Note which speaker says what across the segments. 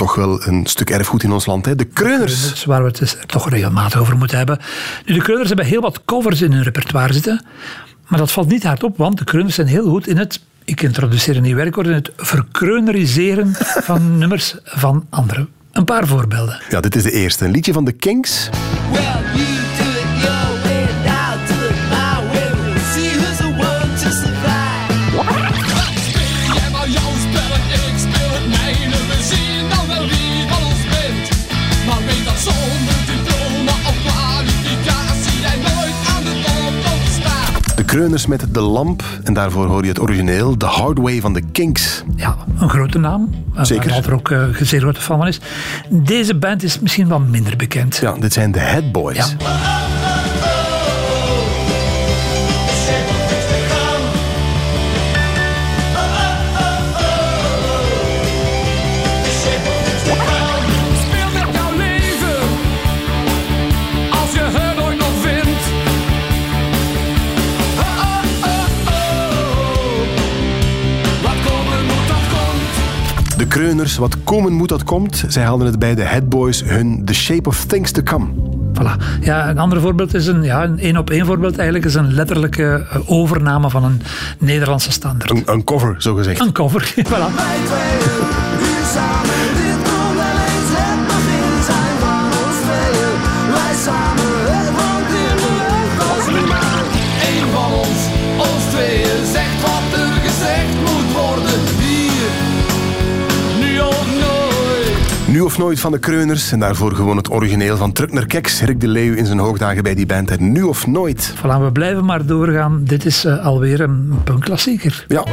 Speaker 1: toch wel een stuk erfgoed in ons land, hè? de kreuners.
Speaker 2: Dus waar we het dus toch regelmatig over moeten hebben. Nu, de kreuners hebben heel wat covers in hun repertoire zitten. Maar dat valt niet hard op, want de kreuners zijn heel goed in het, ik introduceer een nieuw werkwoord, in het verkreuneriseren van nummers van anderen. Een paar voorbeelden.
Speaker 1: Ja, dit is de eerste. Een liedje van de Kings.
Speaker 3: Well,
Speaker 4: De
Speaker 1: kreuners met de lamp. En daarvoor hoor je het origineel. The Hard Way van de Kinks.
Speaker 2: Ja, een grote naam.
Speaker 1: Zeker.
Speaker 2: Waar Walter ook uh, zeer grote fan van is. Deze band is misschien wat minder bekend.
Speaker 1: Ja, dit zijn de Head Boys.
Speaker 2: Ja.
Speaker 4: Wat komen moet dat komt.
Speaker 1: Zij haalden het bij de Head Boys hun The Shape of Things to Come.
Speaker 2: Voilà. Ja, een ander voorbeeld is een, ja, een één op één voorbeeld eigenlijk, is een letterlijke eh, overname van een Nederlandse standaard.
Speaker 1: Een, een cover, zo gezegd.
Speaker 2: Een cover, voilà.
Speaker 3: Nu
Speaker 4: of nooit
Speaker 1: van de kreuners. En daarvoor gewoon het origineel van Truckner Keks. Rick de Leeuw in zijn hoogdagen bij die band. En nu of nooit.
Speaker 2: voilà. We blijven maar doorgaan. Dit is eh, alweer een punkklassieker.
Speaker 1: Ja.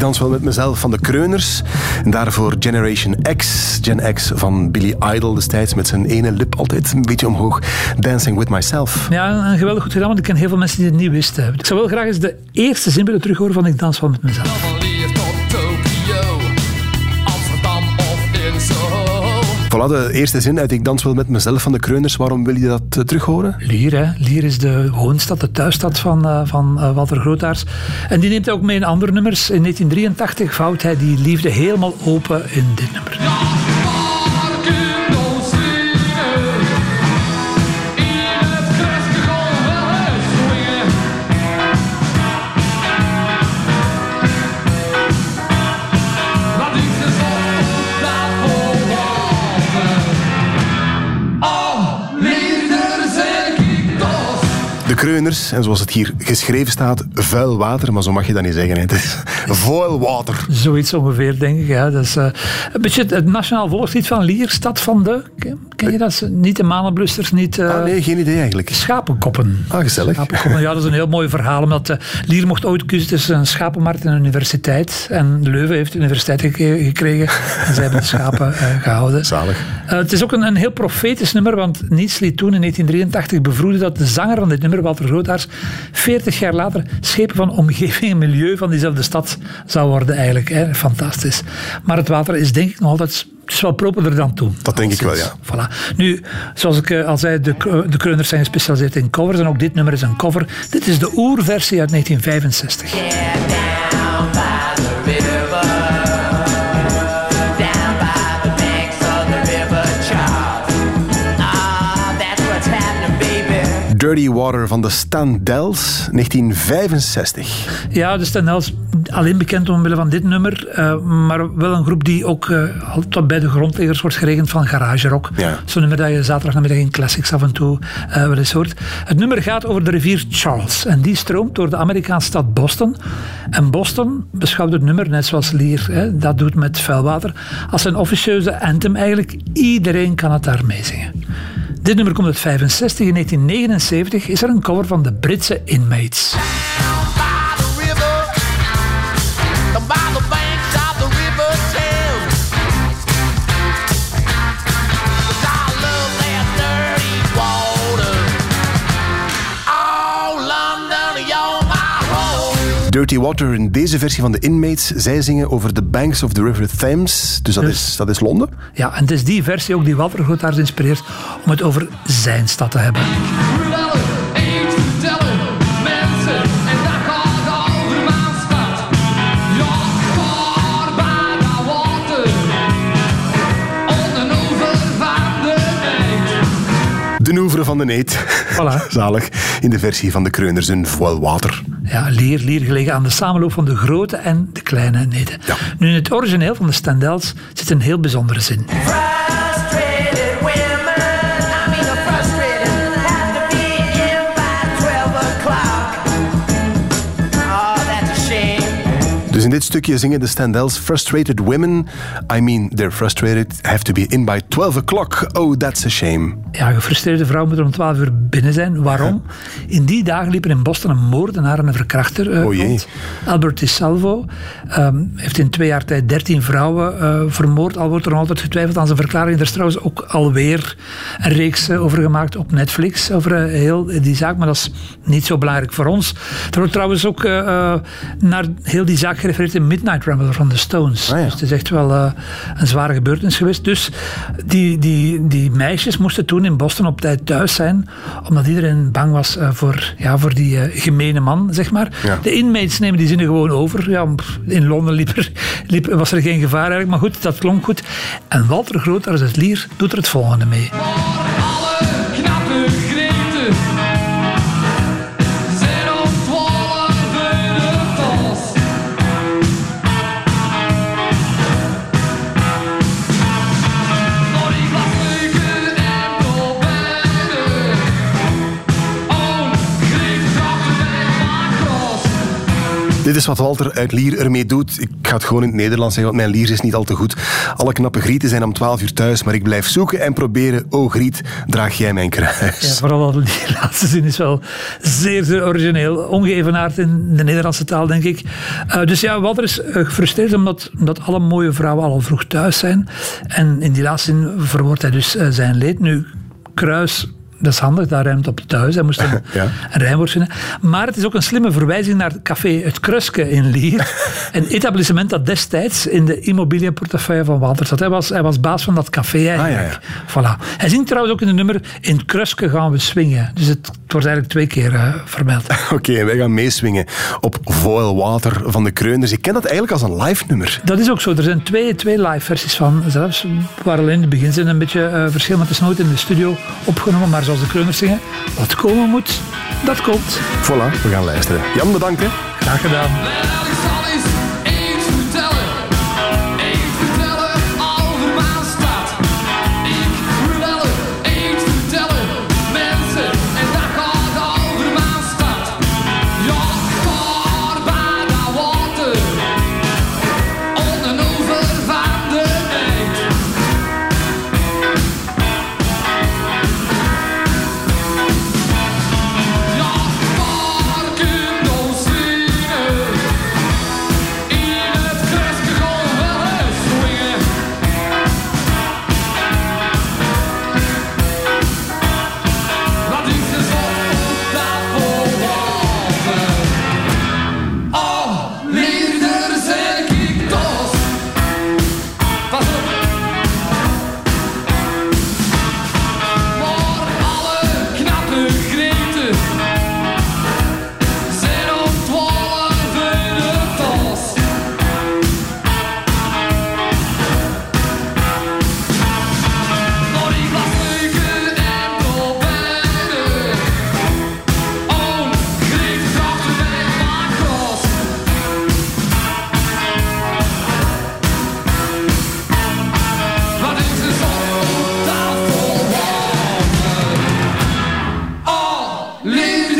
Speaker 4: Ik dans wel met mezelf
Speaker 1: van de kreuners. En daarvoor Generation X. Gen X van Billy Idol destijds. Met zijn ene lip altijd een beetje omhoog. Dancing with myself.
Speaker 2: Ja, een geweldig goed gedaan, want ik ken heel veel mensen die het niet wisten. Ik zou wel graag eens de eerste zin willen terughoren van Ik dans wel met mezelf.
Speaker 1: Voilà, de eerste zin uit Ik dans wel met mezelf van de kreuners. Waarom wil je dat eh, terug horen?
Speaker 2: Lier, hè. Lier is de woonstad, de thuisstad van, eh, van eh, Walter Grootaars. En die neemt ook mee in andere nummers. In 1983 vouwt hij die liefde helemaal open in dit nummer.
Speaker 1: De kreuners, en zoals het hier geschreven staat, vuil water. Maar zo mag je dat niet zeggen. hè. Het is vuil water.
Speaker 2: Zoiets ongeveer, denk ik. Ja. Dat is, een beetje het, nationaal volkslied van Lier, stad van de... Ken, je dat? Niet de manenblusters, niet... eh,
Speaker 1: Ah, nee, geen idee eigenlijk.
Speaker 2: Schapenkoppen.
Speaker 1: Ah, gezellig.
Speaker 2: Schapenkoppen. Ja, dat is een heel mooi verhaal. Omdat eh, Lier mocht ooit kiezen tussen een schapenmarkt en een universiteit. En Leuven heeft de universiteit geke- gekregen. En zij hebben de schapen eh, gehouden.
Speaker 1: Zalig.
Speaker 2: Het is ook een, een heel profetisch nummer, want Niets liet toen in 1983 bevroeden dat de zanger van dit nummer, Walter Grootaars, 40 jaar later schepen van omgeving en milieu van diezelfde stad zou worden eigenlijk. Hè. Fantastisch. Maar het water is denk ik nog altijd... Het is wel properder dan toen.
Speaker 1: Dat denk ik wel, ja.
Speaker 2: Voilà. Nu, zoals ik eh, al zei, de, de kreuners zijn gespecialiseerd in covers en ook dit nummer is een cover. Dit is de oerversie uit 1965.
Speaker 3: Yeah,
Speaker 1: Dirty Water van de Standells, 1965.
Speaker 2: Ja, de Stenels, alleen bekend omwille van dit nummer, eh, maar wel een groep die ook eh, altijd bij de grondleggers wordt gerekend van garage rock.
Speaker 1: Ja.
Speaker 2: Zo'n nummer dat je zaterdagnamiddag in classics af en toe eh, wel eens hoort. Het nummer gaat over de rivier Charles en die stroomt door de Amerikaanse stad Boston. En Boston beschouwt het nummer, net zoals Lier hè, dat doet met vuilwater, als een officieuze anthem eigenlijk. Iedereen kan het daar meezingen. Dit nummer komt uit 65. In 1979 is er een cover van de Britse Inmates.
Speaker 3: Dirty Water
Speaker 1: in deze versie van de Inmates. Zij zingen over the banks of the River Thames. Dus dat,
Speaker 2: Dus-
Speaker 1: is, dat is Londen.
Speaker 2: Ja, en het is die versie ook die Walter Groothaars inspireert om het over zijn stad te hebben.
Speaker 4: De
Speaker 1: Noevre van de Neet.
Speaker 2: Voilà.
Speaker 1: Zalig. In de versie van de Kreuners een voile water.
Speaker 2: Ja, lier, lier gelegen aan de samenloop van de grote en de kleine neten.
Speaker 1: Ja.
Speaker 2: Nu, in het origineel van de Standells zit een heel bijzondere zin.
Speaker 1: Dus in dit stukje zingen de Standells Frustrated women. I mean, they're frustrated. Have to be in by 12 o'clock. Oh, that's a shame.
Speaker 2: Ja, gefrustreerde vrouw moet er om 12 uur binnen zijn. Waarom? In die dagen liep er in Boston een moordenaar en een verkrachter eh,
Speaker 1: O jee.
Speaker 2: rond. Albert DiSalvo ehm, heeft in twee jaar tijd 13 vrouwen eh, vermoord. Al wordt er nog altijd getwijfeld aan zijn verklaring. Er is trouwens ook alweer een reeks eh, over gemaakt op Netflix. Over eh, heel die zaak, maar dat is niet zo belangrijk voor ons. Er wordt trouwens ook eh, eh, naar heel die zaak gerefereerd in Midnight Rambler van de Stones.
Speaker 1: Ah, ja.
Speaker 2: Dus het is echt wel eh, een zware gebeurtenis geweest. Dus die, die, die meisjes moesten toen in Boston op tijd thuis zijn, omdat iedereen bang was eh, voor, ja, voor die eh, gemene man, zeg maar.
Speaker 1: Ja.
Speaker 2: De inmates nemen die zinnen gewoon over. Ja, in Londen liep er, liep, was er geen gevaar eigenlijk, maar goed, dat klonk goed. En Walter Groothuis het Lier doet er het volgende mee.
Speaker 1: Dit is wat Walter uit Lier ermee doet. Ik ga het gewoon in het Nederlands zeggen, want mijn Lier is niet al te goed. Alle knappe grieten zijn om 12 uur thuis, maar ik blijf zoeken en proberen. Oh Griet, draag jij mijn
Speaker 2: Ja,
Speaker 1: kruis.
Speaker 2: vooral dat die laatste zin is wel zeer, zeer origineel. Ongeëvenaard in de Nederlandse taal, denk ik. Eh, dus ja, Walter is eh, gefrustreerd omdat, omdat alle mooie vrouwen al vroeg thuis zijn. En in die laatste zin verwoordt hij dus eh, zijn leed. Nu, kruis... Dat is handig, daar ruimt op thuis. Hij moest een,
Speaker 1: Ja.
Speaker 2: een rijmwoord vinden. Maar het is ook een slimme verwijzing naar het café Het Kruske in Lier. een etablissement dat destijds in de immobiliënportefeuille van Walter zat. Hij was, hij was baas van dat café eigenlijk. Voilà. Hij zingt trouwens ook in het nummer In het Kruske gaan we swingen. Dus het, het wordt eigenlijk twee keer eh, vermeld.
Speaker 1: Oké, en wij gaan meeswingen op Voile Water van de Kreuners. Ik ken dat eigenlijk als een live nummer.
Speaker 2: Dat is ook zo. Er zijn twee, twee live versies van zelfs. Waar alleen in het begin zijn een beetje eh, verschil, maar het is nooit in de studio opgenomen. Maar zoals de Kreuners zingen, wat komen moet, dat komt.
Speaker 1: Voilà, we gaan luisteren. Jan, bedankt hè.
Speaker 2: Graag gedaan.
Speaker 4: Leave